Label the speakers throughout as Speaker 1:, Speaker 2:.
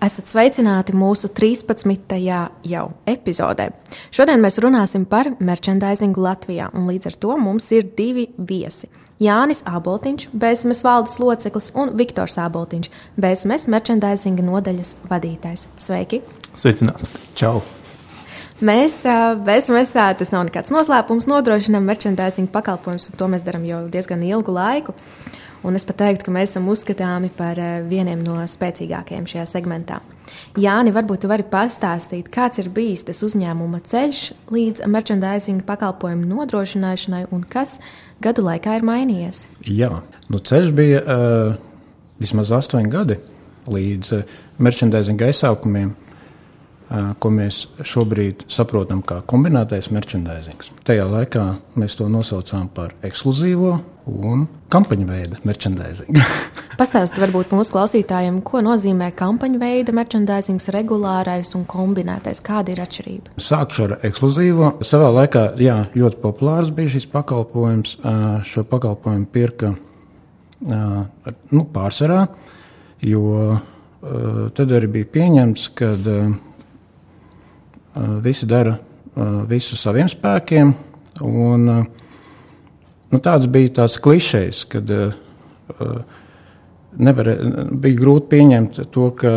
Speaker 1: Esat sveicināti mūsu 13. jau epizodē. Šodien mēs runāsim par merchandisingu Latvijā, un līdz ar to mums ir divi viesi. Jānis Aboltiņš, BSMS valdes loceklis, un Viktors Aboltiņš, BSMS merchandisinga nodaļas vadītājs. Sveiki!
Speaker 2: Sveicināti! Čau!
Speaker 1: Mēs, BSMS, tas nav nekāds noslēpums, nodrošinām merchandisinga pakalpojumus, un to mēs darām jau diezgan ilgu laiku. Un es pat teiktu, ka mēs esam uzskatāmi par eh, vieniem no spēcīgākajiem šajā segmentā. Jāni, varbūt jūs varat pastāstīt, kāds ir bijis tas uzņēmuma ceļš līdz merchandising pakalpojumu nodrošināšanai un kas gadu laikā ir mainījies?
Speaker 2: Jā, nu ceļš bija uh, vismaz astoņi gadi līdz uh, merchandising aizsākumiem. Ko mēs šobrīd saprotam kā kombinētais merchandising. Tajā laikā mēs to nosaucām par ekskluzīvo un kampaņu veida merchandising.
Speaker 1: Pastāstiet, varbūt mūsu klausītājiem, ko nozīmē kampaņu veida merchandising, regulārais un kombinētais. Kāda ir atšķirība?
Speaker 2: Sākšu ar ekskluzīvo. Savā laikā jā, ļoti populārs bija šis pakalpojums. Šo pakalpojumu pirka nu, pārsvarā, jo tad arī bija pieņemts, ka visi dara visu saviem spēkiem. Un, uh, Nu, tāds bija tās klišejas, kad uh, nevar, bija grūti pieņemt to, ka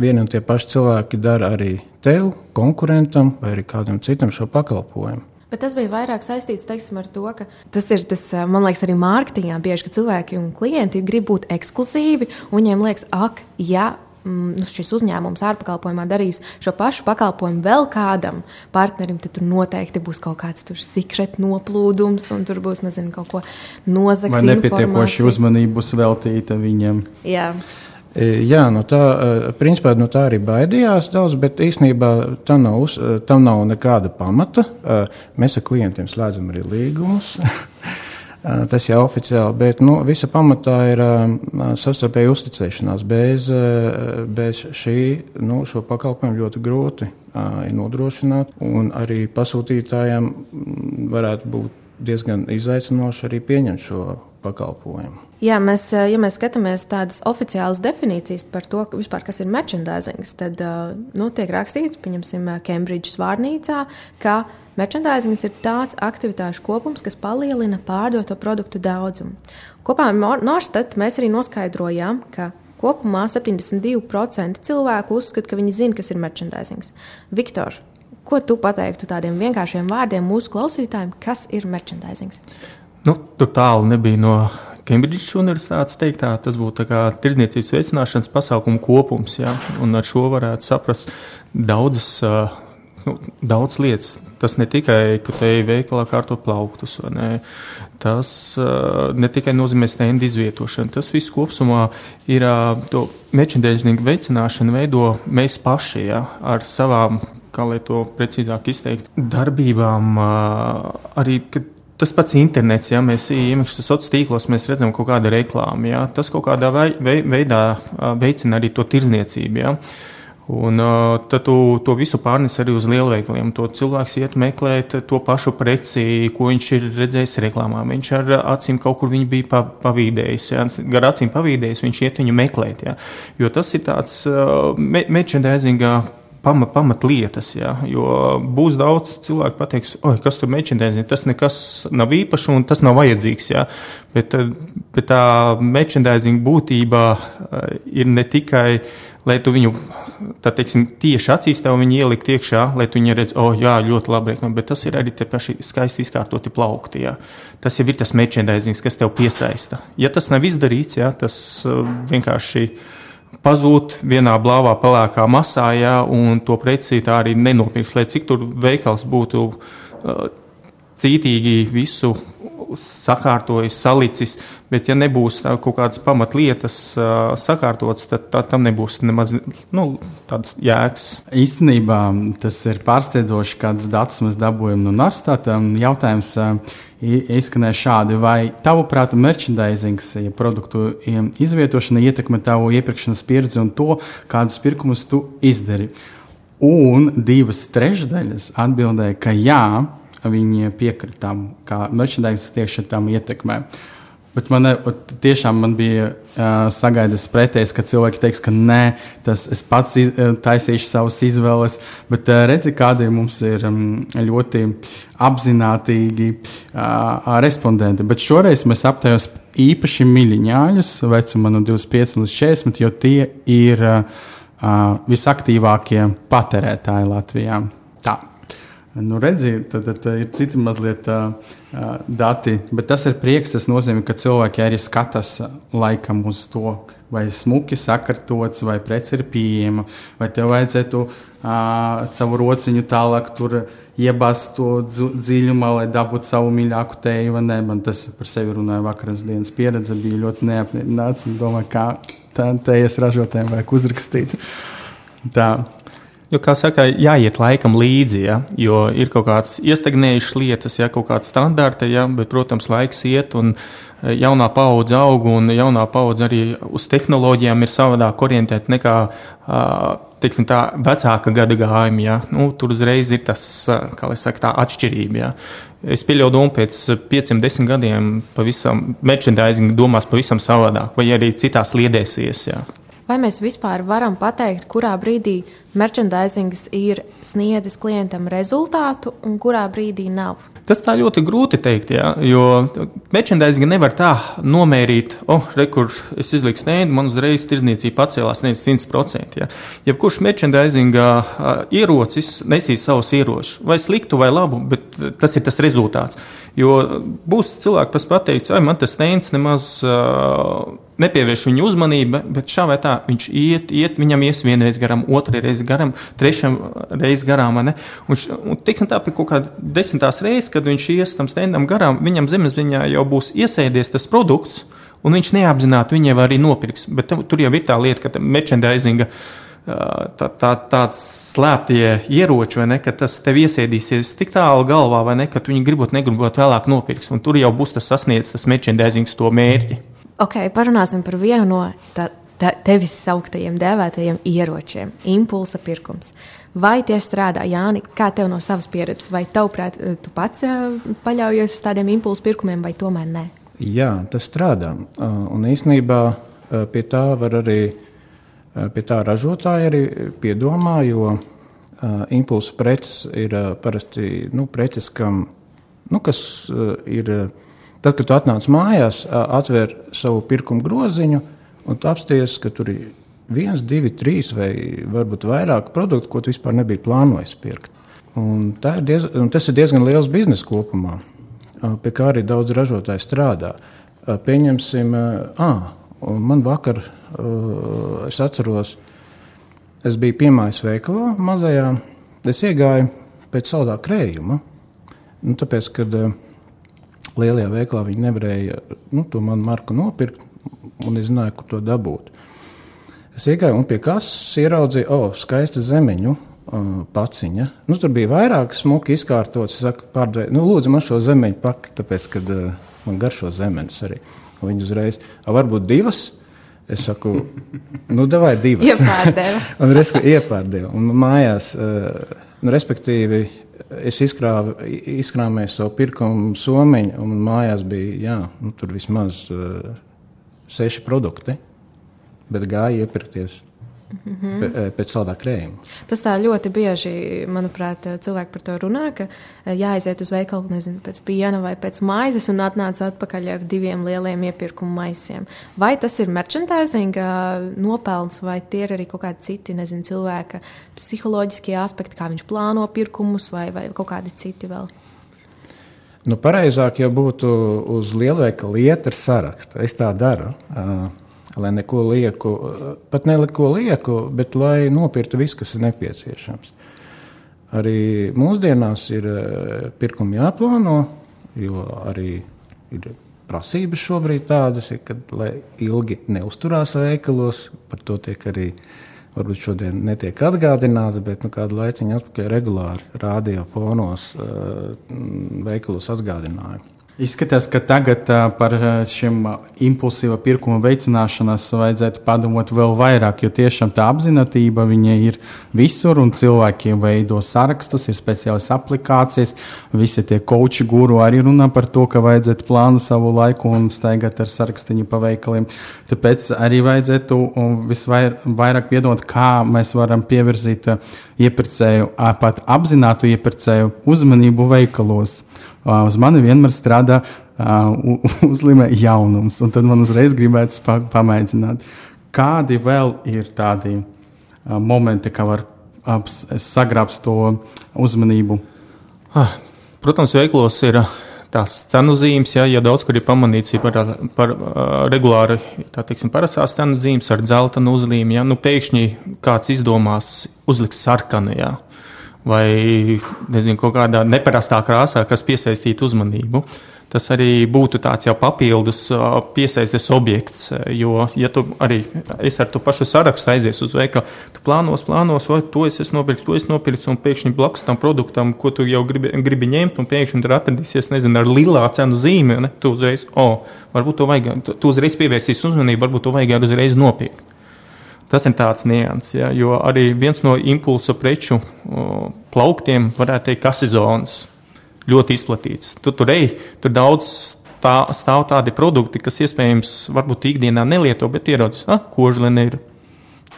Speaker 2: vieni un tie paši cilvēki dara arī tev, konkurentam vai arī kādam citam šo pakalpojumu.
Speaker 1: Bet tas bija vairāk saistīts teiksim, ar to, ka tas ir tas, man liekas, arī mārketingā bieži, ka cilvēki un klienti grib būt ekskluzīvi. Viņiem liekas, ak, ja nu, šis uzņēmums ārpakalpojumā darīs šo pašu pakalpojumu vēl kādam partnerim, tad tur noteikti būs kaut kāds sekretu noplūdums, un tur būs nezinu, kaut ko nozags.
Speaker 3: Vai nepietiekoši uzmanība būs veltīta viņam?
Speaker 1: Jā.
Speaker 2: E, jā, no tā, e, principā, no tā arī baidījās daudz, bet īstenībā tam nav, e, tam nav nekāda pamata. Mēs ar klientiem slēdzam arī līgumus. Tas jau oficiāli, bet nu, visa pamatā ir savstarpēja uzticēšanās. Bez, bez šī nu, šo pakalpojumu ļoti grūti ir nodrošināt, un arī pasūtītājiem varētu būt diezgan izaicinoši arī pieņemt šo pakalpojumu.
Speaker 1: Jā, mēs, ja mēs skatāmies tādas oficiālas definīcijas par to, vispār, kas ir merchandising, tad nu, tiek rakstīts, pieņemsim, Cambridge's vārnīcā, ka merchandising ir tāds aktivitāšu kopums, kas palielina pārdoto produktu daudzumu. Kopā ar Norstat mēs arī noskaidrojām, ka kopumā 72% cilvēku uzskata, ka viņi zina, kas ir merchandising. Viktor, ko tu pateiktu tādiem vienkāršiem vārdiem mūsu klausītājiem, kas ir merchandising?
Speaker 3: Nu, tur tālu nebija no Cambridge Universitātes teiktā, tas būtu tirdzniecības veicināšanas pasākumu kopums. Ja? Un ar šo varētu saprast daudzas, nu, daudz lietas. Tas ne tikai, ka te ir veikalā kārtot plauktus, ne? tas ne tikai nozīmē stendu izvietošanu. Tas viss kopumā ir to merchandising veicināšanu veido mēs paši ja? ar savām, kā lai to precīzāk izteikt, darbībām arī. Kad, Tas pats internets, ja mēs iemešam sociālos tīklos, mēs redzam kaut kādu reklāmu. Ja, tas kaut kādā veidā veicina arī to tirzniecību. Ja. Un tad tu to visu pārnes arī uz lielveikaliem. To cilvēks iet meklēt to pašu preci, ko viņš ir redzējis reklāmā. Viņš ar acīm kaut kur bija pa, pavīdējis. Ja? Gar acīm pavīdējis, viņš iet viņu meklēt. Ja? Jo tas ir tāds uh, merchandisingā pamat, pamatlietas. Ja? Jo būs daudz cilvēku, kas pateiks, kas tur merchandising, tas nekas nav īpašs un tas nav vajadzīgs. Ja? Bet, bet tā merchandising būtība eh, ir ne tikai. Lai tu viņu teiksim, tieši acīs tev ielikt iekšā, lai tu viņu redzētu, oh, jā, ļoti labi, bet tas ir arī tie paši skaisti izkārtoti plaukti. Jā. Tas jau ir tas merchandising, kas tev piesaista. Ja tas nav izdarīts, jā, tas uh, vienkārši ir pazūd vienā blāvā, pelēkā masā, ja, un to preci tā arī nenopirks. Lai cik tur veikals būtu uh, cītīgi visu sakārtojis, salicis, bet ja nebūs kaut kādas pamatlietas uh, sakārtotas, tad tā, tam nebūs nemaz nu, tādas jēgas.
Speaker 4: Īstenībā tas ir pārsteidzoši, kādas datus mēs dabūjam no Narstata. Jautājums uh, izskanēja šādi, vai tavuprāt, merchandisings, ja produktu izvietošana ietekmē tavu iepirkšanas pieredzi un to, kādus pirkumus tu izdari? Un divas trešdaļas atbildēja, ka jā, viņi piekrita tam, ka merchandise tieši tam ietekmē. Bet man tiešām man bija uh, sagaidījis pretējs, ka cilvēki teiks, ka nē, tas es pats iz, taisīšu savas izvēles. Bet uh, redzi, kādi mums ir um, ļoti apzinātīgi uh, respondenti. Bet šoreiz mēs aptājos īpaši miļņāļus vecumā no 25 līdz 40, jo tie ir uh, visaktīvākie patērētāji Latvijā. Tā. Nu, redziet, tad, tad, ir citi mazliet uh, dati, bet tas ir prieks. Tas nozīmē, ka cilvēki arī skatās laikam uz to, vai smuki sakārtots, vai preci ir pieejama, vai tev vajadzētu uh, savu rociņu tālāk tur iebāzt to dziļumā, lai dabūtu savu mīļāko teju. Man tas par sevi runāja vakaras dienas pieredze, bija ļoti neapmierināts un domāju, kā tā tejas ražotājiem vajag uzrakstīt. Tā.
Speaker 3: Jo, kā saka, jāiet laikam līdzi, ja, jo ir kaut kādas iestagnējušas lietas, ja kaut kāda standarta, ja, bet, protams, laiks iet un e, jaunā paudze aug un jaunā paudze arī uz tehnoloģijām ir savādāk orientēta nekā, teiksim, tā vecāka gada gājuma, ja. Nu, tur uzreiz ir tas, kā lai saka, tā atšķirība, ja. Es pieļauju domu, pēc pieciem, desmit gadiem pavisam merchandising domās pavisam savādāk, vai arī citās liedēsies, ja.
Speaker 1: Vai mēs vispār varam pateikt, kurā brīdī merchandisings ir sniedzis klientam rezultātu un kurā brīdī nav?
Speaker 3: Tas tā ļoti grūti pateikt, jo merchandising nevar tā nomērīt, oh, rekur, es izliku snēdu, man uzreiz tirzniecība pacēlās nevis 100%. Ja. Jebkurš merchandising ierocis nesīs savus ieročus, vai sliktu vai labu, bet tas ir tas rezultāts. Jo būs cilvēki, kas pateiks, ai, man tas stēns nemaz uh, nepievērš viņu uzmanību, bet šā vai tā viņš iet, iet viņam ies vienreiz garām, otru reizi garām, trešam reizi garām. Un, un tiksim tā, pie kaut kāda desmitās reizes, kad viņš ies tam stendam garām, viņam zemesziņā jau būs iesēdies tas produkts, un viņš neapzināti viņiem arī nopirks. Bet tur jau ir tā lieta, ka merchandisinga. Tā, tā, tāds slēptie ieroči, ne, ka tas tev iesēdīsies tik tālu galvā, vai ne, ka tu viņu gribot, negribot vēlāk nopirks, un tur jau būs tas sasniedzis tas merchandisings to mērķi.
Speaker 1: Ok, parunāsim par vienu no tā, tā, tevis sauktajiem dēvētajiem ieročiem - impulsa pirkums. Vai tie strādā, Jāni, kā tev no savas pieredzes, vai tavuprāt, tu pats paļaujies uz tādiem impulsu pirkumiem, vai tomēr nē?
Speaker 2: Jā, tas strādā. Un īsnībā pie tā var arī Eh, pie tā ražotāji arī piedomā, jo impulsu preces ir parasti nu, preces, kam, nu, kas ir. Tad, kad tu atnāc mājās, atver savu pirkumu groziņu un apsties, ka tur ir viens, divi, trīs vai varbūt vairāk produktu, ko tu vispār nebija plānojis pirkt. Un ir diez, un tas ir diezgan liels biznesa kopumā, pie kā arī daudz ražotāju strādā. Pieņemsim, ah, man vakar es atceros, es biju piemājas veikalā mazajā. Es iegāju pēc saldā krējuma. Nu, tāpēc, kad uh, lielajā veikalā viņi nevarēja nu, to manu marku nopirkt, un es zināju, kur to dabūt. Es iegāju un pie kases ieraudzīju, o, oh, skaista zemeņu uh, paciņa. Nu, tur bija vairāk smuki izkārtots. Es saku, pārdevēju, nu, lūdzu, man šo zemeņu paki, tāpēc, kad uh, man garšo zemenes arī. Viņi uzreiz, varbūt divas. Es saku, nu, vai divas.
Speaker 1: Iepārdeva.
Speaker 2: un, respektīvi, iepārdeva. Un mājās, eh, nu, respektīvi, es izkrāvu, izkrāmēju savu pirkumu somiņu, un mājās bija, jā, nu, vismaz uh, seši produkti, bet gāja iepirkties Mm -hmm. Pēc saldā krējuma.
Speaker 1: Tas tā ļoti bieži, manuprāt, cilvēki par to runā, ka e, jāaiziet uz veikalu, nezinu, pēc piena vai pēc maizes un atnāc atpakaļ ar diviem lieliem iepirkuma maisiem. Vai tas ir merchandising nopelns, vai tie ir arī kaut kādi citi, nezinu, cilvēka psiholoģiskie aspekti, kā viņš plāno pirkumus, vai, vai kaut kādi citi vēl?
Speaker 2: Nu, pareizāk jau būtu uz lielveikala iet ar sarakstu. Es tā daru. Uh, lai neko lieku, pat neliko lieku, bet lai nopirktu visu, kas ir nepieciešams. Arī mūsdienās ir eh, pirkumi jāplāno, jo arī ir prasības šobrīd tādas, ir, kad, lai ilgi neusturās veikalos, par to tiek arī. Varbūt šodien netiek atgādināts, bet nu, kādu laiciņu atpakaļ regulāri rādīja fonos uh, veikalos atgādinājumu.
Speaker 4: Izskatās, ka tagad par šiem impulsīva pirkuma veicināšanas vajadzētu padomāt vēl vairāk, jo tiešām tā apziņotība ir visur, un cilvēkiem veido sarakstus, ir speciālas aplikācijas. Visi tie koči guru arī runā par to, ka vajadzētu plānu savu laiku un staigāt ar sarakstiņu pa veikaliem. Tāpēc arī vajadzētu visvairāk piedot, kā mēs varam pievirzīt iepirkēju, pat apzinātu iepirkēju uzmanību veikalos uz mani vienmēr strādā uzlīmē jaunums. Un tad man uzreiz gribētu pa, pamēģināt, kādi vēl ir tādi momenti, kā var sagrābt to uzmanību.
Speaker 3: Protams, veiklos ir tās cenu zīmes, ja, ja daudz kur ir pamanīts ja par, par uh, regulāri, teiksim, parastās cenu zīmes ar dzeltenu uzlīmi, ja, nu pēkšņi kāds izdomās uzlikt sarkanu, ja, vai nezinu, kaut kādā neparastā krāsā, kas piesaistītu uzmanību. Tas arī būtu tāds jau papildus piesaistes objekts, jo, ja tu arī es ar to pašu sarakstu aizies uz veikalu, tu plānos, plānos, vai to es nopircis, to es nopircu, un pēkšņi blakus tam produktam, ko tu jau gribi, gribi ņemt, un pēkšņi tur atradīsies, nezinu, ar lielā cenu zīmi, ne, tu uzreiz, o, oh, varbūt to vajag, tu, uzreiz pievērsīs uzmanību, varbūt to vajag arī uzreiz nopirkt. Tas ir tāds nianses, ja, jo arī viens no impulsa preču o, plauktiem, varētu teikt, kasizonas, ļoti izplatīts. Tu tur ej, tur daudz tā, stāv tādi produkti, kas iespējams varbūt ikdienā nelieto, bet ierodas, ah, kožlene ir.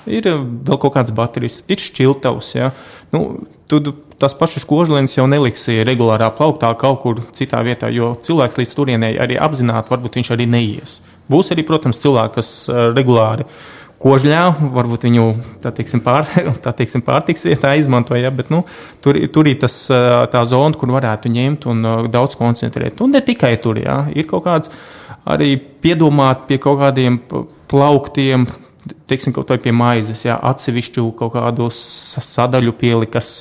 Speaker 3: Ir vēl kaut kāds baterijas, ir šķiltavs. Ja. Nu, tu tās pašas kožlēnas jau neliksi regulārā plauktā kaut kur citā vietā, jo cilvēks līdz turienei arī apzināti, varbūt viņš arī neies. Būs arī, protams, cilvēki, kas uh, regulāri uh, kožļā, varbūt viņu tā teiksim, pār, tā teiksim, pārtiks vietā izmantoja, bet nu, tur, tur ir tas, tā zona, kur varētu ņemt un daudz koncentrēt. Un ne tikai tur, jā, ir kaut kāds arī piedomāt pie kaut kādiem plauktiem, teiksim, kaut vai pie maizes, jā, atsevišķu kaut kādos sadaļu pielikt, kas,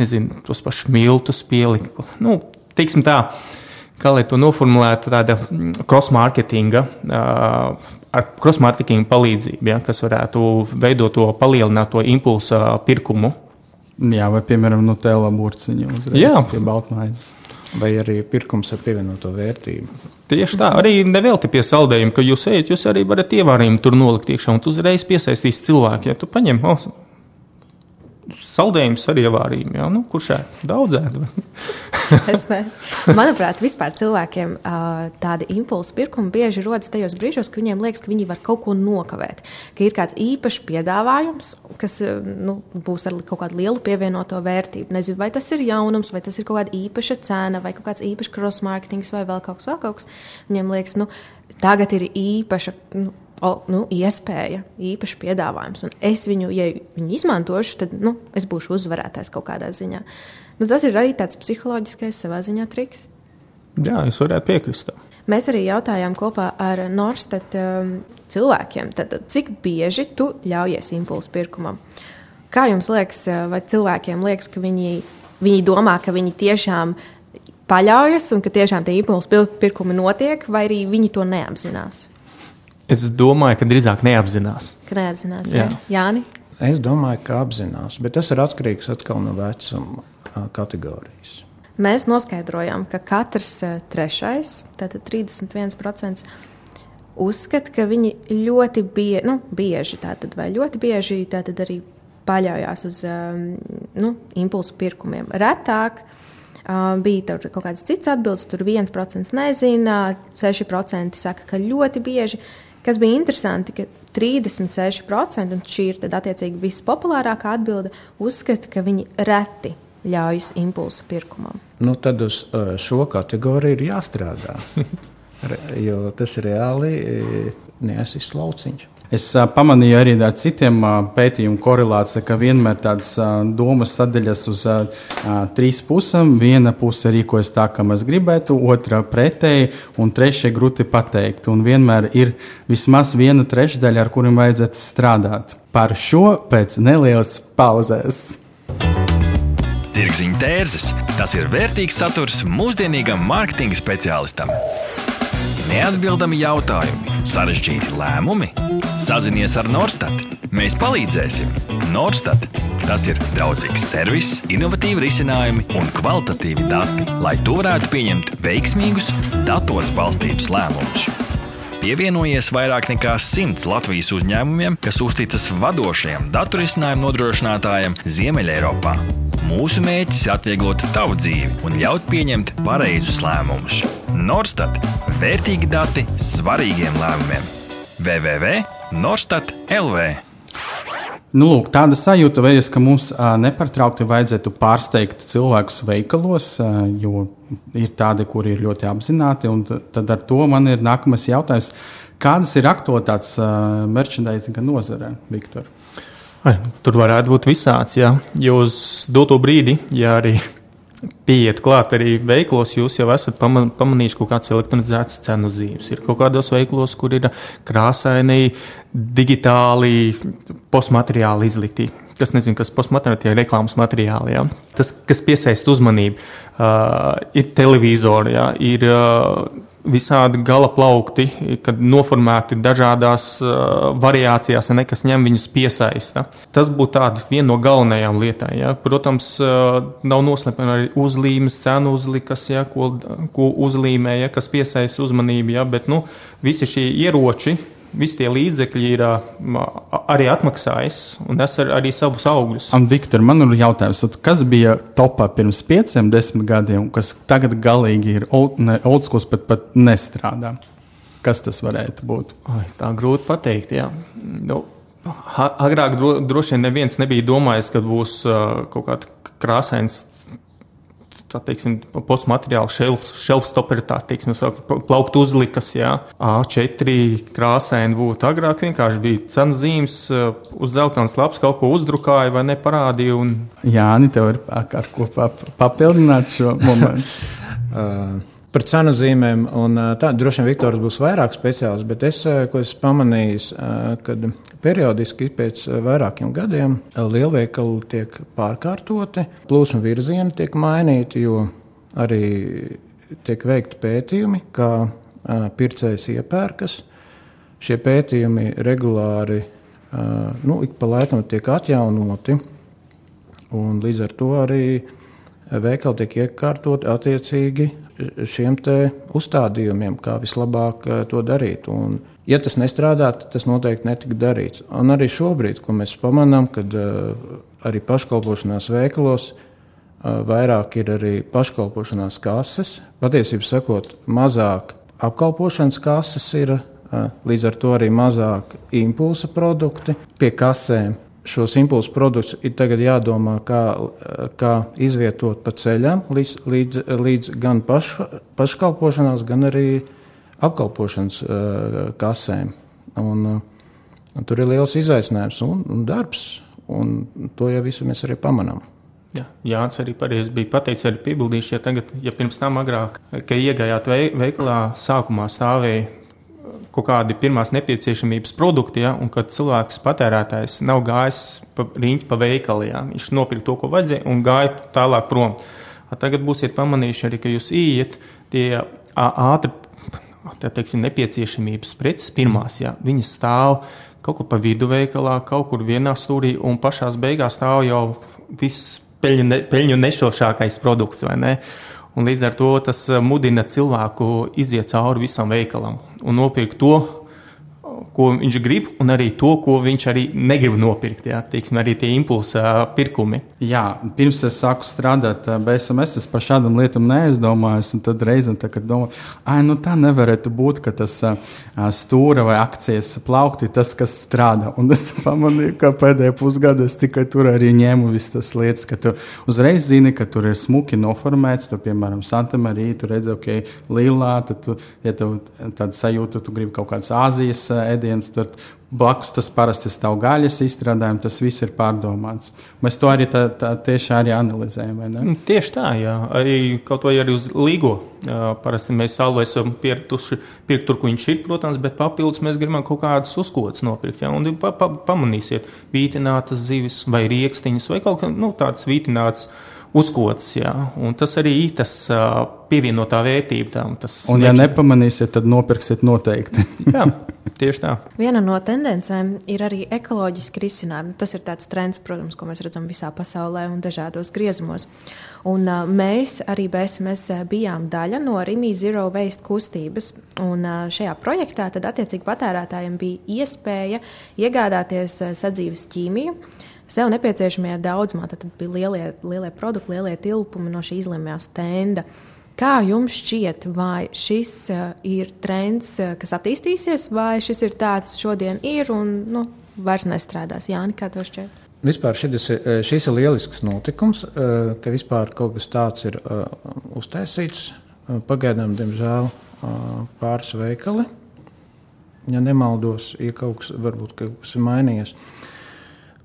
Speaker 3: nezinu, tos pašus miltus pielikt. Nu, teiksim tā, kā lai to noformulētu, tāda cross-marketinga uh, ar cross-marketing palīdzību, ja, kas varētu veidot to palielināto impulsu pirkumu.
Speaker 4: Jā, vai piemēram Nutella burciņu uzreiz pie baltmaizes.
Speaker 2: Vai arī pirkums ar pievienoto vērtību.
Speaker 3: Tieši tā, arī nevelti pie saldējuma, ka jūs ejat, jūs arī varat ievārījumu tur nolikt iekšā, un tu uzreiz piesaistīs cilvēku. Ja tu paņem, oh, saldējums ar ievārījumu. Ja? Nu, kurš? Daudz ēd.
Speaker 1: Manuprāt, vispār cilvēkiem tādi impulsi pirkumi bieži rodas tajos brīžos, kad viņiem liekas, ka viņi var kaut ko nokavēt. Ka ir kāds īpašs piedāvājums, kas nu, būs ar kaut kādu lielu pievienoto vērtību. Nezinu, vai tas ir jaunums, vai tas ir kaut kāda īpaša cena, vai kaut kāds īpašs cross-marketing, vai vēl kaut kas, vēl kaut kas. Viņiem liekas, nu, tagad ir īpaša. Nu, o, nu, iespēja, īpašs piedāvājums. Un es viņu, ja viņu izmantošu, tad nu, es būšu uzvarētājs kaut kādā ziņā. Nu, tas ir arī tāds psiholoģiskais savā ziņā triks.
Speaker 3: Jā, es varētu piekrist.
Speaker 1: Mēs arī jautājām kopā ar Norstat um, cilvēkiem, tad, cik bieži tu ļaujies impulsu pirkumam. Kā jums liekas, uh, vai cilvēkiem liekas, ka viņi, viņi domā, ka viņi tiešām paļaujas un ka tiešām tie impulsu pirkumi notiek, vai arī viņi to neapzinās?
Speaker 3: Es domāju, ka drīzāk neapzinās.
Speaker 1: Ka neapzinās, jā. jā. Jāni?
Speaker 2: Es domāju, ka apzinās, bet tas ir atkarīgs no vecuma kategorijas.
Speaker 1: Mēs noskaidrojām, ka katrs trešais, tātad 31%, uzskata, ka viņi ļoti bie, nu, bieži, tātad, vai ļoti bieži arī paļaujas uz nu, impulsu pirkumiem. Retāk bija kaut kādas citas atbildes, tur 1% nezina, 6% saka, ka ļoti bieži, Kas bija interesanti, ka 36%, un šī ir attiecīgi vispopulārākā atbilde, uzskata, ka viņi reti ļaujas impulsu pirkumam.
Speaker 2: Nu, tad uz šo kategoriju ir jāstrādā, jo tas reāli neesīs lauciņš.
Speaker 4: Es pamanīju arī ar citiem pētījumu korelāciju, ka vienmēr tādas domas sadaļas uz trīs pusēm. Viena puse rīkojas tā, kā mēs gribētu, otra pretēji, un trešā grūti pateikt. Un vienmēr ir vismaz viena trešdaļa, ar kuriem vajadzētu strādāt. Par šo pēc nelielas pauzes.
Speaker 5: Tirziņa tērzes - tas ir vērtīgs saturs mūsdienīgam mārketinga speciālistam. Neatbildami jautājumi, sarežģīti lēmumi. Sazinies ar Norstat. Mēs palīdzēsim. Norstat. Tas ir draudzīgs servis, innovatīvi risinājumi un kvalitatīvi dati, lai tu varētu pieņemt veiksmīgus, datos balstītus lēmumus. Pievienojies vairāk nekā simts Latvijas uzņēmumiem, kas uzticas vadošajam datorisinājumu nodrošinātājam Ziemeļeiropā. Mūsu mērķis ir atvieglot tavu dzīvi un ļaut pieņemt pareizus lēmumus. Norstat - vērtīgi dati svarīgiem lēmumiem. www.norstat LV
Speaker 4: Nu, lūk, tāda sajūta veids, ka mums nepārtraukti vajadzētu pārsteigt cilvēkus veikalos, jo ir tādi, kuri ir ļoti apzināti. Tad ar to man ir nākamais jautājums. Kādas ir aktualitātes merchandising nozarē, Viktor?
Speaker 3: Tur varētu būt visāds, jā. Jo uz doto brīdi, ja arī pieiet klāt arī veiklos, jūs jau esat pamanījuši kaut kādas elektronizētas cenu zīmes. Ir kaut kādos veiklos, kur ir krāsaini, digitāli postmateriāli izlikti. Kas nezinu, kas postmateriāli, tie ir reklāmas materiāli. Ja? Tas, kas piesaista uzmanību, uh, ir televizori, ja? ir uh, visādi gala plaukti, kad noformēti dažādās uh, variācijās, ne, kas ņem viņus piesaista. Tas būtu viena no galvenajām lietām. Ja. Protams, uh, nav noslēpta arī uzlīmes, cenu uzlikas, ja, ko, ko uzlīmē, ja, kas piesaista uzmanību, ja, bet nu, visi šie ieroči visi tie līdzekļi ir arī atmaksājis un nes ar, arī savus augļus.
Speaker 4: Un, Viktor, man ir jautājums, kas bija topā pirms pieciem, desmit gadiem, kas tagad galīgi ir old school, bet pat nestrādā? Kas tas varētu būt?
Speaker 3: Ai, tā grūti pateikt. Jā. Nu, agrāk dro, droši vien neviens nebija domājis, ka būs uh, kaut kāds krāsains tā teiksim, postmateriāla šelfs, šelfstoperi, tā teiksim, plaukt uzlikas, jā. A4 krāsaini būtu agrāk vienkārši bija cenu zīmes, uz dzeltenas lapas kaut ko uzdrukāja vai neparādīja. Un...
Speaker 4: Jāni, tev ir ar ko papildināt šo momentu.
Speaker 2: uh par cenu zīmēm. Tā, droši vien Viktors būs vairāk speciālists, bet es, ko esmu pamanījis, kad periodiski pēc vairākiem gadiem lielveikali tiek pārkārtoti, plūsma virzieni tiek mainīti, jo arī tiek veikti pētījumi, kā pircējs iepērkas. Šie pētījumi regulāri, nu, ik pa laikam tiek atjaunoti, un līdz ar to arī veikali tiek iekārtoti attiecīgi šiem uzstādījumiem, kā vislabāk eh, to darīt. Un, ja tas nestrādā, tad tas noteikti netika darīts. Un arī šobrīd, ko mēs pamanām, kad uh, arī paškalpošanās veikalos uh, vairāk ir arī paškalpošanās kases, patiesībā sakot, mazāk apkalpošanas kases ir, līdz ar to arī mazāk impulsa produkti pie kasēm šos impulsu produktus ir tagad jādomā, kā, kā izvietot pa ceļam līdz, līdz, līdz gan paš, paškalpošanās, gan arī apkalpošanas uh, kasēm. Un, uh, un tur ir liels izaicinājums un, un darbs, un to jau visu mēs arī pamanām.
Speaker 3: Jā, Jānis arī pareizi bija pateicis, arī piebildīšu, ja tagad, ja pirms tam agrāk, ka iegājāt veikalā, sākumā stāvēja kaut kādi pirmās nepieciešamības produkti, ja, un kad cilvēks patērētājs nav gājis pa riņķi pa veikaliem, ja, viņš nopirka to, ko vajadzēja, un gāja tālāk prom. Tagad būsiet pamanījuši arī, ka jūs ieiet tie ātri, tā teiksim, nepieciešamības preces pirmās, ja, viņas stāv kaut kur pa vidu veikalā, kaut kur vienā stūrī, un pašās beigās stāv jau viss peļņu, ne, peļņu nešošākais produkts, vai ne? Un līdz ar to tas eh, mudina cilvēku iziet cauri visam veikalam un nopirkt to, ko viņš grib, un arī to, ko viņš arī negrib nopirkt. Jā, Tīksim, arī tie impulsa pirkumi.
Speaker 4: Jā, pirms es sāku strādāt BSMS, es par šādām lietām neaizdomājos. Tad reizē domāju, ah, nu tā nevarētu būt, ka tas stūra vai akcijas plaukti tas, kas strādā. Un es pamanīju, ka pēdējā pusgadā es tikai tur arī ņēmu visas tas lietas, ka tu uzreiz zini, ka tur ir smuki noformēts. Tur, piemēram, Santa Marija, tu redzi, ok, līlā, tad, tu, ja tev tāda sajūta, tu gribi kaut kādas Āzijas ēdienas, tad blakus tas parasti stāv gaļas izstrādājumi, tas viss ir pārdomāts. Mēs to arī tā, tā tieši arī analizējam.
Speaker 3: Nu, tieši tā, jā. Arī kaut vai arī uz līgo. Parasti mēs salu esam pieraduši pirkt tur, kur viņš ir, protams, bet papildus mēs gribam kaut kādas uzkodas nopirkt. Jā, un pa, pa, pamanīsiet, vītinātas zivis vai riekstiņas vai kaut kā nu, tādas vītinātas uzkodas. Jā, un tas arī ir tas uh, pievienotā vērtība. Tam,
Speaker 4: un, ja nepamanīsiet, tad nopirksiet noteikti.
Speaker 3: jā, tieši tā.
Speaker 1: Viena no tendencēm ir arī ekoloģiski risinājumi. Tas ir tāds trends, protams, ko mēs redzam visā pasaulē un dažādos griezumos. Un, uh, mēs arī BSMS bijām daļa no Rīgas Zero Waste kustības. Un, uh, šajā projektā tad attiecīgi patērētājiem bija iespēja iegādāties uh, sadzīves ķīmiju sev nepieciešamajā daudzumā. Tad bija lielie, lielie produkti, lielie tilpumi no šī izlēmējā stenda. Kā jums šķiet, vai šis uh, ir trends, uh, kas attīstīsies, vai šis ir tāds, šodien ir un nu, vairs nestrādās? Jā, kā tev šķiet?
Speaker 2: Vispār šis, uh, šis ir lielisks notikums, ka vispār kaut kas tāds ir uztaisīts. Pagaidām, diemžēl, pāris veikali. Ja nemaldos, ja kaut kas, varbūt, kaut kas ir mainījies. Uh,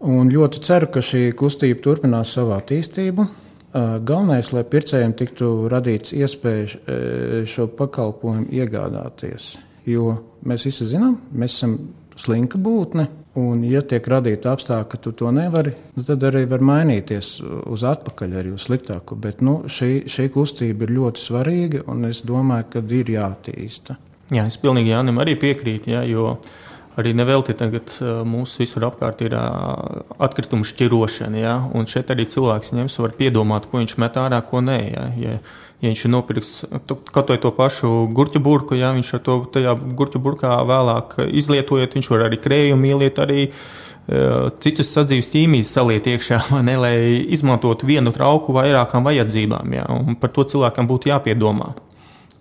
Speaker 2: Un ļoti ceru, ka šī kustība turpinās savu attīstību. Galvenais, lai pircējiem tiktu radīts iespēja šo pakalpojumu iegādāties. Jo mēs visi zinām, mēs esam slinka būtne, un, ja tiek radīta apstākļa, ka tu to nevari, tad arī var mainīties uz atpakaļ, arī uz sliktāku. Bet nu, šī, šī kustība ir ļoti svarīga, un es domāju, ka ir jāattīsta.
Speaker 3: Jā, es pilnīgi Jānim arī piekrītu, jā, jo uh, Arī nevelti tagad mūsu visur apkārt ir atkritumu šķirošana. Ja? Un šeit arī cilvēks ņems, var piedomāt, ko viņš met ārā, ko nē. Ja, ja, ja viņš ir nopircis kaut vai to pašu gurķu burku, ja viņš to tajā gurķu burkā vēlāk izlietojot, viņš var arī krējumu ieliet arī. Citus sadzīves ķīmijas saliet iekšā, ne, lai izmantotu vienu trauku vairākām vajadzībām. Ja? Un par to cilvēkam būtu jāpiedomā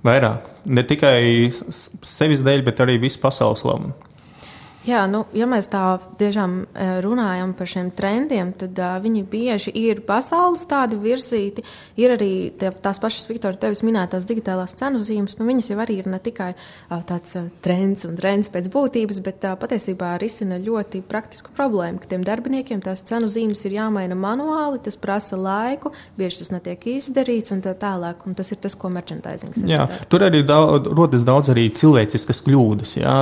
Speaker 3: vairāk. Ne tikai sevis dēļ, bet arī visu pasaules labu.
Speaker 1: Jā, nu, ja mēs tā tiešām e, runājam par šiem trendiem, tad uh, viņi bieži ir pasaules tādi virzīti. Ir arī tie, tās pašas, Viktor, tevis minētās digitālās cenu zīmes. Nu, viņas jau arī ir ne tikai uh, tāds uh, trends un trends pēc būtības, bet uh, patiesībā risina ļoti praktisku problēmu, ka tiem darbiniekiem tās cenu zīmes ir jāmaina manuāli, tas prasa laiku, bieži tas netiek izdarīts un tā tālāk. Un tas ir tas, ko merchandising ir.
Speaker 3: Jā, tur arī daudz, rodas daudz arī cilvēciskas kļūdas, jā,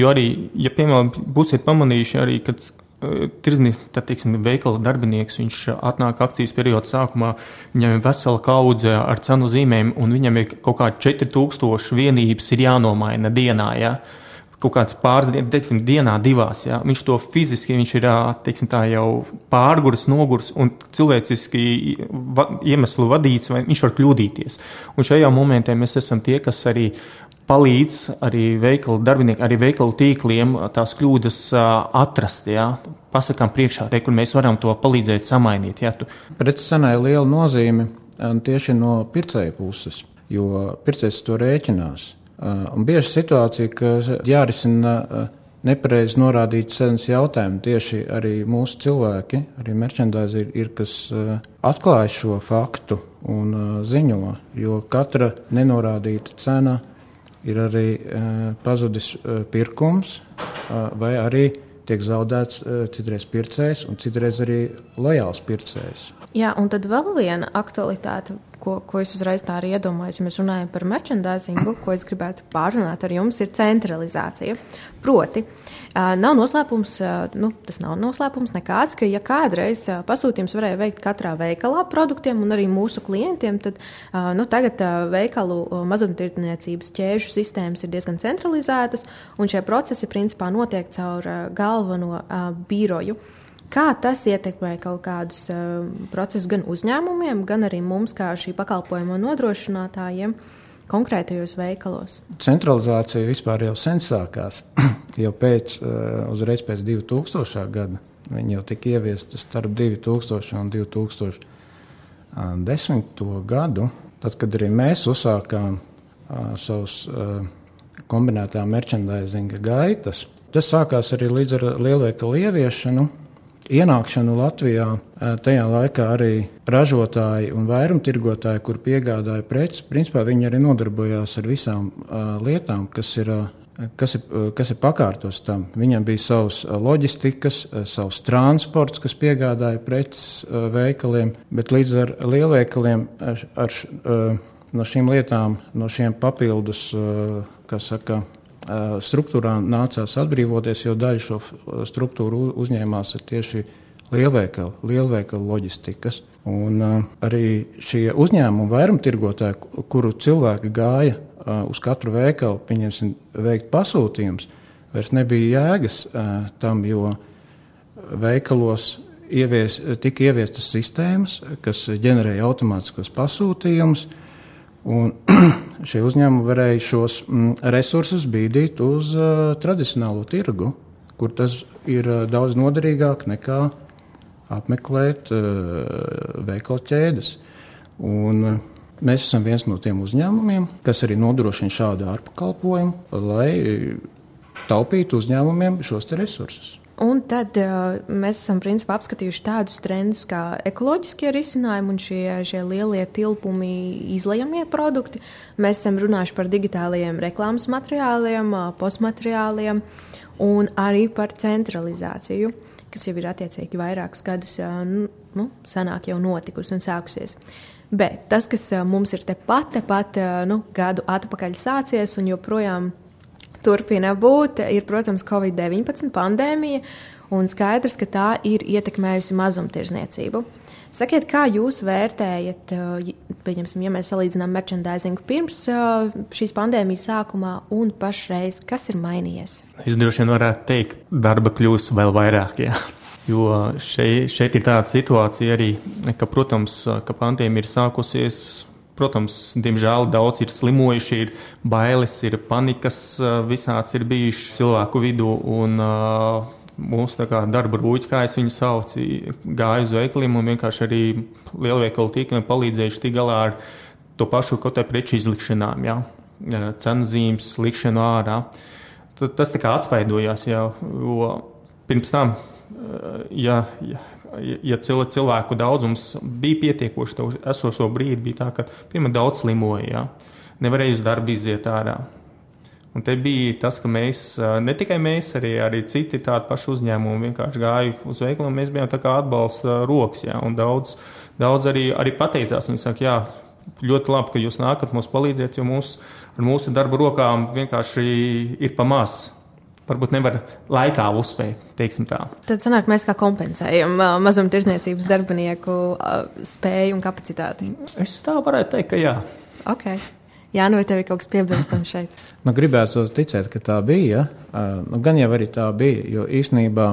Speaker 3: jo arī, ja piemēram, būsiet pamanījuši arī, kad uh, Tirzniecības veikala darbinieks, viņš atnāk akcijas perioda sākumā, viņam ir vesela kaudze ar cenu zīmēm, un viņam ir kaut kādi 4000 vienības jānomaina dienā. Ja? Kaut kāds pāris dienas, teiksim, dienā, divās. Ja? Viņš to fiziski, viņš ir teiksim, jau pārgājis, noguris un cilvēciski va, iemeslu vadīts, vai viņš var kļūdīties. Un šajā momentā mēs esam tie, kas arī palīdz arī veikalu darbiniekiem, arī veikalu tīkliem tās kļūdas atrast. Ja? Pasakām priekšā, te, kur mēs varam to palīdzēt samainīt. Ja? Tu...
Speaker 2: Pretscenai liela nozīme tieši no pircēja puses, jo pircējs to rēķinās. Un bieži situācija, ka jārisina nepareizi norādīts cenas jautājumu. Tieši arī mūsu cilvēki, arī merchandise ir, ir kas atklāj šo faktu un ziņo, jo katra nenorādīta cena ir arī uh, pazudis uh, pirkums, vai arī tiek zaudēts uh, citreiz pircējs un citreiz arī lojāls pircējs.
Speaker 1: Jā, un tad vēl viena aktualitāte, ko, ko es uzreiz tā arī iedomājos, ja mēs runājam par merchandisingu, ko es gribētu pārunāt ar jums, ir centralizācija. Proti, nav noslēpums, nu, tas nav noslēpums nekāds, ka, ja kādreiz pasūtījums varēja veikt katrā veikalā produktiem un arī mūsu klientiem, tad nu, tagad veikalu mazumtirdzniecības ķēžu sistēmas ir diezgan centralizētas, un šie procesi principā notiek caur galveno biroju. Kā tas ietekmē kaut kādus uh, procesus gan uzņēmumiem, gan arī mums, kā šī pakalpojuma nodrošinātājiem, konkrētajos veikalos?
Speaker 2: Centralizācija vispār jau sen sākās. jau pēc, uh, uzreiz pēc 2000. gada viņi jau tika ieviesti starp 2000 un 2010. gadu. Tad, kad arī mēs uzsākām uh, savus uh, kombinētā merchandisinga gaitas, tas sākās arī līdz ar lielveikalu ieviešanu ienākšanu Latvijā tajā laikā arī ražotāji un vairumtirgotāji, kur piegādāja preces, principā viņi arī nodarbojās ar visām lietām, kas ir kas ir, kas ir pakārtos tam. Viņam bija savs loģistikas, savs transports, kas piegādāja preces veikaliem, bet līdz ar lielveikaliem ar, ar, no šīm lietām, no šiem papildus, kas saka, struktūrām nācās atbrīvoties, jo daļa šo struktūru uzņēmās tieši lielveikalu, lielveikalu loģistikas. Un, arī šie uzņēmumi, vairumtirgotāji, kuru cilvēki gāja uz katru veikalu, pieņemsim, veikt pasūtījumus, vairs nebija jēgas tam, jo veikalos ievies, tika ieviestas sistēmas, kas ģenerēja automātiskos pasūtījumus. Un šie uzņēmumi varēja šos mm, resursus bīdīt uz uh, tradicionālo tirgu, kur tas ir uh, daudz noderīgāk nekā apmeklēt uh, veikalu ķēdes. Un, uh, mēs esam viens no tiem uzņēmumiem, kas arī nodrošina šādu ārpakalpojumu, lai taupītu uzņēmumiem šos resursus.
Speaker 1: Un tad uh, mēs esam principā apskatījuši tādus trendus kā ekoloģiskie risinājumi un šie, šie lielie tilpumi, izlējamie produkti. Mēs esam runājuši par digitālajiem reklāmas materiāliem, uh, postmateriāliem un arī par centralizāciju, kas jau ir attiecīgi vairākus gadus uh, nu, senāk jau notikusi un sākusies. Bet tas, kas mums ir tepat, tepat nu, gadu atpakaļ sācies un joprojām ir turpina būt, ir, protams, Covid-19 pandēmija, un skaidrs, ka tā ir ietekmējusi mazumtirdzniecību. Sakiet, kā jūs vērtējat, pieņemsim, ja mēs salīdzinām merchandisingu pirms šīs pandēmijas sākumā un pašreiz, kas ir mainījies?
Speaker 3: Es droši vien varētu teikt, darba kļūs vēl vairāk. Jā. Jo šeit, šeit ir tāda situācija arī, ka, protams, ka pandēmija ir sākusies Protams, diemžēl daudz ir slimojuši, ir bailes, ir panikas, visāds ir bijuši cilvēku vidū. Un, uh, Mūsu darba rūķi, kā es viņu saucu, gāja uz veikaliem un vienkārši arī lielveikalu tīkliem palīdzējuši tikt galā ar to pašu kaut kādu preču izlikšanām, ja? cenu zīmes, likšanu ārā. Tad tas tā kā atspaidojās jau, jo pirms tam, ja, ja ja cilvēku daudzums bija pietiekoši, tad esošo brīdi bija tā, ka pirmā daudz slimoja, ja? nevarēja uz darbu iziet ārā. Un te bija tas, ka mēs, ne tikai mēs, arī, arī citi tādi paši uzņēmumi vienkārši gāja uz veikalu, un mēs bijām tā kā atbalsta rokas, ja? un daudz, daudz arī, arī pateicās. Viņi saka, jā, ļoti labi, ka jūs nākat mums palīdzēt, jo mūs, ar mūsu darba rokām vienkārši ir pamās varbūt nevar laikā uzspēt.
Speaker 1: Tad sanāk, mēs kā kompensējam uh, mazumtirdzniecības darbinieku uh, spēju un kapacitāti.
Speaker 3: Es tā varētu teikt, ka jā.
Speaker 1: Okay. Jā, nu vai tev ir kaut kas piebilstams šeit?
Speaker 2: nu, gribētu ticēt, ka tā bija. Uh, nu, gan jau arī tā bija, jo īsnībā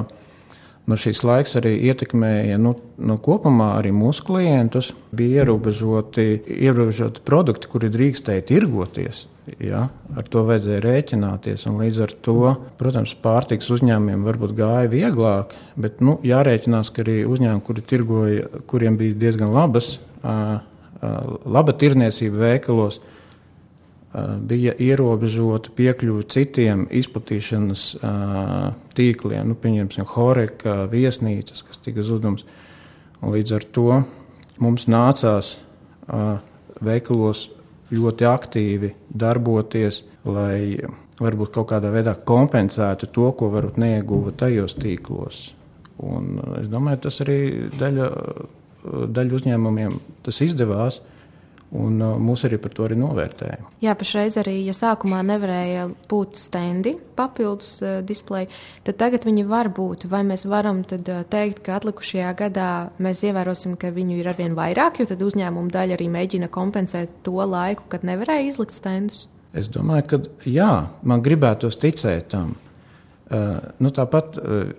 Speaker 2: nu, šīs laiks arī ietekmēja nu, nu, kopumā arī mūsu klientus. Bija ierobežoti, ierobežoti produkti, kuri drīkstēja tirgoties. Ja, ar to vajadzēja rēķināties. Līdz ar to, protams, pārtiks uzņēmumiem varbūt gāja vieglāk, bet nu, jārēķinās, ka arī uzņēmumi, kuri tirgoja, kuriem bija diezgan labas, laba tirniecība veikalos, bija ierobežota piekļuve citiem izplatīšanas tīkliem, nu, pieņemsim, Horeka, viesnīcas, kas tika zudums. Līdz ar to mums nācās veikalos ļoti aktīvi darboties, lai varbūt kaut kādā veidā kompensētu to, ko varbūt neieguva tajos tīklos. Un es domāju, tas arī daļa, daļa uzņēmumiem tas izdevās. Un uh, mūs arī par to arī novērtēja.
Speaker 1: Jā, pašreiz arī, ja sākumā nevarēja būt stendi, papildus uh, displeji, tad tagad viņi var būt. Vai mēs varam tad, uh, teikt, ka atlikušajā gadā mēs ievērosim, ka viņu ir arvien vairāk, jo tad uzņēmuma daļa arī mēģina kompensēt to laiku, kad nevarēja izlikt stendus?
Speaker 2: Es domāju, ka jā, man gribētos ticēt tam. Uh, nu, tāpat uh,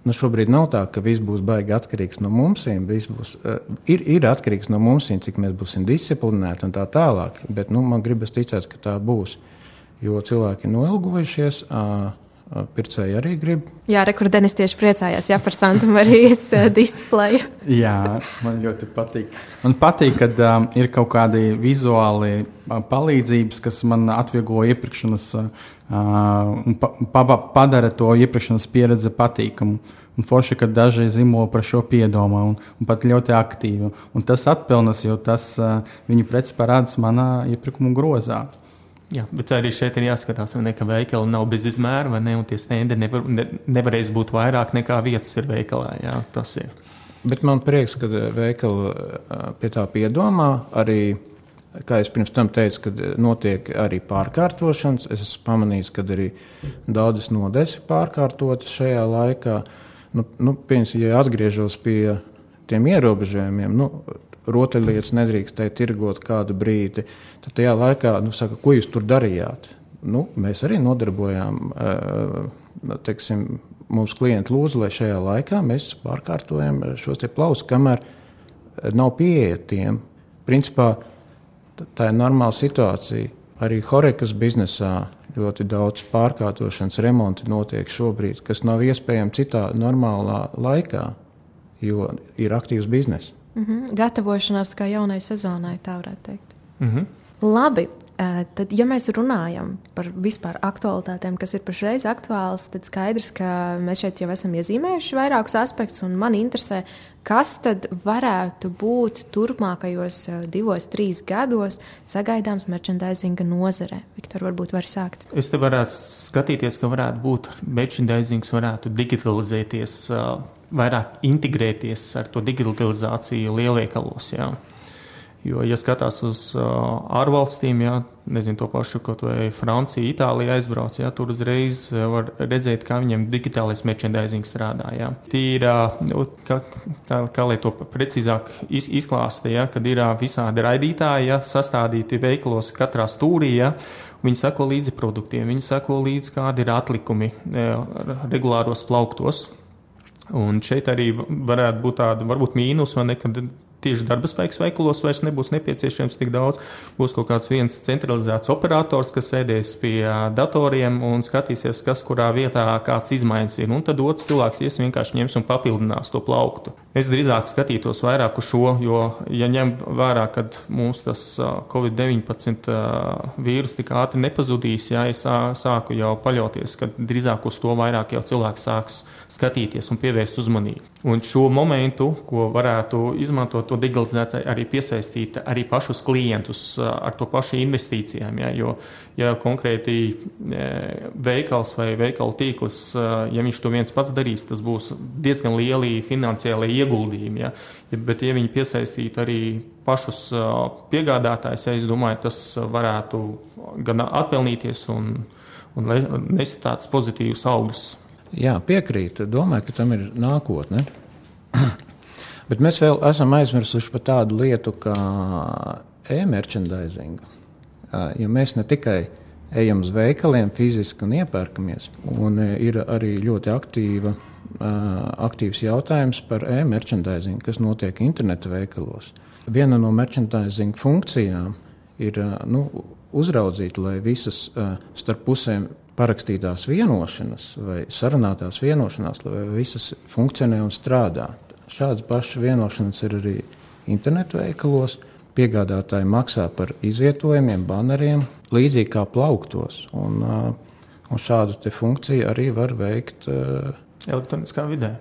Speaker 2: Nu, šobrīd nav tā, ka viss būs baigi atkarīgs no mums. Būs, uh, ir, ir atkarīgs no mums, cik mēs būsim disciplinēti un tā tālāk. Bet nu, man gribas ticēt, ka tā būs. Jo cilvēki ir noilgojušies. Uh, Pircēji arī grib.
Speaker 1: Jā, rekordenis tieši priecājās jā, par Santa Marijas displeju.
Speaker 4: jā, man ļoti patīk. Man patīk, ka um, ir kaut kādi vizuāli palīdzības, kas man atvieglo iepirkšanas uh, un pa, pa, padara to iepirkšanas pieredzi patīkamu. Un forši, ka daži zīmoli par šo piedomā un, un pat ļoti aktīvi. Un tas atpelnas, jo tas uh, viņu preces parādās manā iepirkuma grozā.
Speaker 3: Jā, bet arī šeit ir jāskatās, ne, ka veikali nav bez izmēra, vai ne? Un tie stendi nevar, ne, nevarēs būt vairāk nekā vietas ir veikalā. Jā, tas ir.
Speaker 2: Bet man prieks, ka veikali pie tā piedomā. Arī, kā jau pirms tam teicu, kad notiek arī pārkārtošanas, es esmu pamanījis, ka arī daudzas nodeļas ir pārkārtotas šajā laikā. Nu, nu, piemēram, ja atgriežos pie tiem ierobežojumiem, nu, rotaļlietas nedrīkstēja tirgot kādu brīdi, tad tajā laikā, nu, saka, ko jūs tur darījāt? Nu, mēs arī nodarbojām teiksim, mūsu klientu lūdzu, lai šajā laikā mēs pārkārtojam šos plausus, kamēr nav pieeja tiem. Principā tā ir normāla situācija. Arī Horekas biznesā ļoti daudz pārkārtošanas, remonti notiek šobrīd, kas nav iespējams citā normālā laikā, jo ir aktīvs bizness.
Speaker 1: Mm -hmm. Gatavošanās kā jaunai sezonai, tā varētu teikt.
Speaker 3: Mm -hmm.
Speaker 1: Labi, tad, ja mēs runājam par vispār aktualitātēm, kas ir pašreiz aktuāls, tad skaidrs, ka mēs šeit jau esam iezīmējuši vairākus aspektus, un man interesē, kas tad varētu būt turpmākajos divos, trīs gados sagaidāms merchandisinga nozarē. Viktor, varbūt var sākt.
Speaker 3: Es te varētu skatīties, ka varētu būt merchandisings, varētu digitalizēties vairāk integrēties ar to digitalizāciju lielveikalos. Jā. Jo, ja skatās uz uh, ārvalstīm, jā, nezinu, to pašu, kaut vai Francija, Itālija aizbrauc, jā, tur uzreiz var redzēt, kā viņiem digitālais merchandising strādā. Jā. Tīra, nu, kā, tā, kā lai to precīzāk iz, izklāstīja, kad ir visādi raidītāji, jā, sastādīti veiklos katrā stūrī. Jā, Viņi sako līdzi produktiem, viņi sako līdzi, kādi ir atlikumi regulāros plauktos, Un šeit arī varētu būt tāda varbūt mīnus, vai ne, kad tieši darba spēks veikalos vairs nebūs nepieciešams tik daudz. Būs kaut kāds viens centralizēts operators, kas sēdēs pie datoriem un skatīsies, kas kurā vietā kāds izmaiņas ir. Un tad otrs cilvēks ies vienkārši ņems un papildinās to plauktu. Es drīzāk skatītos vairāk uz šo, jo, ja ņem vērā, ka mums tas Covid-19 vīrus tik ātri nepazudīs, ja es sāku jau paļauties, ka drīzāk uz to vairāk jau cilvēks sāks skatīties un pievērst uzmanību. Un šo momentu, ko varētu izmantot, to digitalizēt, arī piesaistīt arī pašus klientus ar to pašu investīcijām. Ja, jo, ja konkrēti veikals vai veikalu tīkls, ja viņš to viens pats darīs, tas būs diezgan lieli finansiāli ieguldījumi. Ja, bet, ja viņi piesaistītu arī pašus piegādātājus, ja es domāju, tas varētu gan atpelnīties un, un nest tādus pozitīvus augļus
Speaker 2: Jā, piekrītu. Domāju, ka tam ir nākotne. Bet mēs vēl esam aizmirsuši par tādu lietu kā e-merchandising. Jo mēs ne tikai ejam uz veikaliem fiziski un iepērkamies, un ir arī ļoti aktīva, aktīvs jautājums par e-merchandising, kas notiek interneta veikalos. Viena no merchandising funkcijām ir nu, uzraudzīt, lai visas starp pusēm parakstītās vienošanas vai sarunātās vienošanās, lai visas funkcionē un strādā. Šādas pašas vienošanas ir arī internetu veikalos. Piegādātāji maksā par izvietojumiem, baneriem, līdzīgi kā plauktos. Un, un šādu funkciju arī var veikt
Speaker 3: elektroniskā vidē.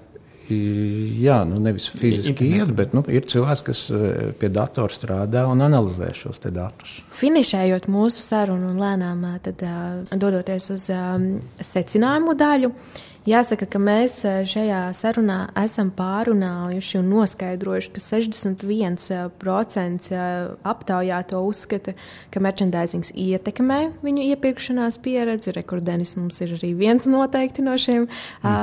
Speaker 2: Jā, nu nevis fiziski iet, bet nu, ir cilvēks, kas eh, pie datora strādā un analizē šos datus.
Speaker 1: Finišējot mūsu sarunu un lēnām tad, uh, dodoties uz um, secinājumu daļu, jāsaka, ka mēs šajā sarunā esam pārunājuši un noskaidrojuši, ka 61% aptaujā to uzskata, ka merchandisings ietekmē viņu iepirkšanās pieredzi. Rekordenis mums ir arī viens noteikti no šiem mm -hmm. uh,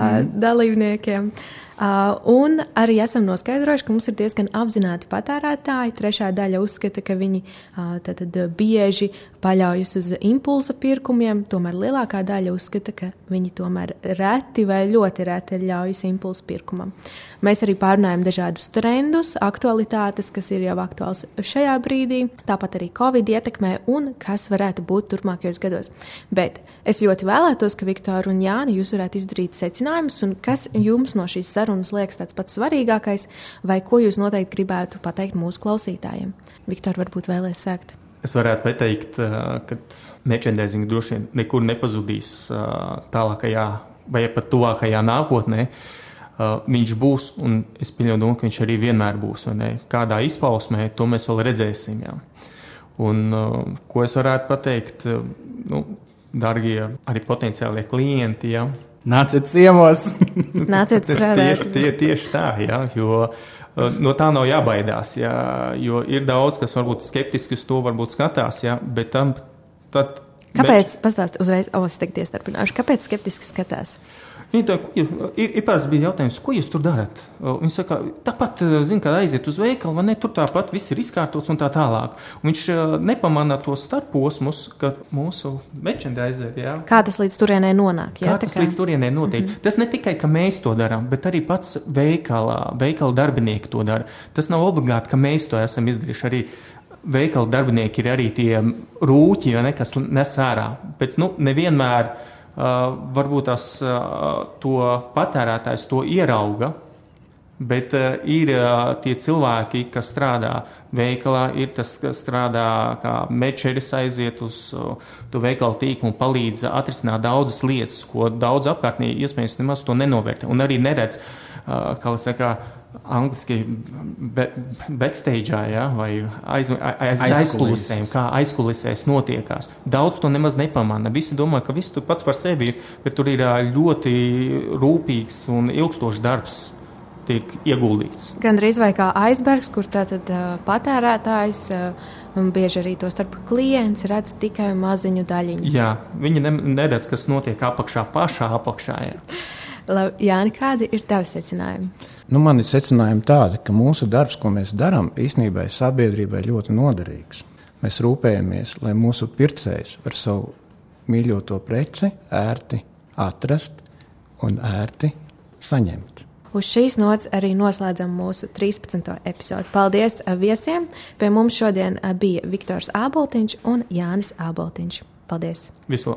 Speaker 1: dalībniekiem. Uh, un arī esam noskaidrojuši, ka mums ir diezgan apzināti patērētāji. Trešā daļa uzskata, ka viņi uh, tad, tad bieži paļaujas uz impulsa pirkumiem, tomēr lielākā daļa uzskata, ka viņi tomēr reti vai ļoti reti ļaujas impulsa pirkumam. Mēs arī pārunājam dažādus trendus, aktualitātes, kas ir jau aktuāls šajā brīdī, tāpat arī Covid ietekmē un kas varētu būt turpmākajos gados. Bet es ļoti vēlētos, ka Viktor un Jāni jūs varētu izdarīt secinājumus, un kas jums no šīs sarunas sarunas liekas tāds pats svarīgākais, vai ko jūs noteikti gribētu pateikt mūsu klausītājiem? Viktor, varbūt vēlēs sākt.
Speaker 3: Es varētu pateikt, ka merchandising droši vien nekur nepazudīs tālākajā vai pat tuvākajā nākotnē. Viņš būs, un es pieņemu, ka viņš arī vienmēr būs. Kādā izpausmē, to mēs vēl redzēsim. Jā. Un, ko es varētu pateikt, nu, darbie arī potenciālie klienti, ja,
Speaker 4: Nāciet ciemos!
Speaker 1: Nāciet strādāt!
Speaker 3: Tieši, tie, tieši tā, jā, jo uh, no tā nav jābaidās. Jā, jo ir daudz, kas varbūt skeptiski uz to varbūt skatās, jā, bet tam. Tad,
Speaker 1: Kāpēc? Bet... Pastāstiet, uzreiz, oh, es tagad iestarpināšu. Kāpēc skeptiski skatās?
Speaker 3: Viņi to ir, ir parasti bija jautājums, ko jūs tur darat? Viņi saka, tāpat, zina, kad aiziet uz veikalu, vai ne, tur tāpat viss ir izkārtots un tā tālāk. Un viņš nepamanā tos starposmus, ka mūsu merchandise, jā.
Speaker 1: Kā tas līdz turienei nonāk?
Speaker 3: Jā, kā tas kā... līdz turienei notiek. Mm -hmm. Tas ne tikai, ka mēs to darām, bet arī pats veikalā, veikala darbinieki to dara. Tas nav obligāti, ka mēs to esam izdarījuši arī veikala darbinieki ir arī tie rūķi, ne, kas nes ārā. Bet nu, nevienmēr varbūt tas uh, to patērētājs to ierauga. Bet uh, ir uh, tie cilvēki, kas strādā veikalā, ir tas, kas strādā kā mečeris, aiziet uz uh, to veikalu tīklu un palīdz atrisināt daudzas lietas, ko daudz apkārtnī iespējams nemaz to nenovērtē un arī neredz, uh, kā lai saka, uh, angliski be, backstage, ja, vai aiz, aiz, aizkulisēm, kā aizkulisēs notiekās. Daudz to nemaz nepamanā. Visi domā, ka viss tur pats par sevi ir, bet tur ir ļoti rūpīgs un ilgstošs darbs. Tiek ieguldīts.
Speaker 1: Gan drīz vai kā aizbergs, kur tātad uh, patērētājs uh, un bieži arī to starp klients redz tikai maziņu daļiņu.
Speaker 3: Jā, viņi ne, neredz, kas notiek apakšā, pašā apakšā. Jā.
Speaker 1: Jāni, kādi ir tavi secinājumi?
Speaker 2: Nu, man ir secinājumi tādi, ka mūsu darbs, ko mēs darām, īstenībā ir sabiedrībai ļoti noderīgs. Mēs rūpējamies, lai mūsu pircējs var savu mīļoto preci ērti atrast un ērti saņemt.
Speaker 1: Uz šīs nots arī noslēdzam mūsu 13. epizodi. Paldies viesiem! Pie mums šodien bija Viktors Āboltiņš un Jānis Āboltiņš. Paldies!
Speaker 3: Visu!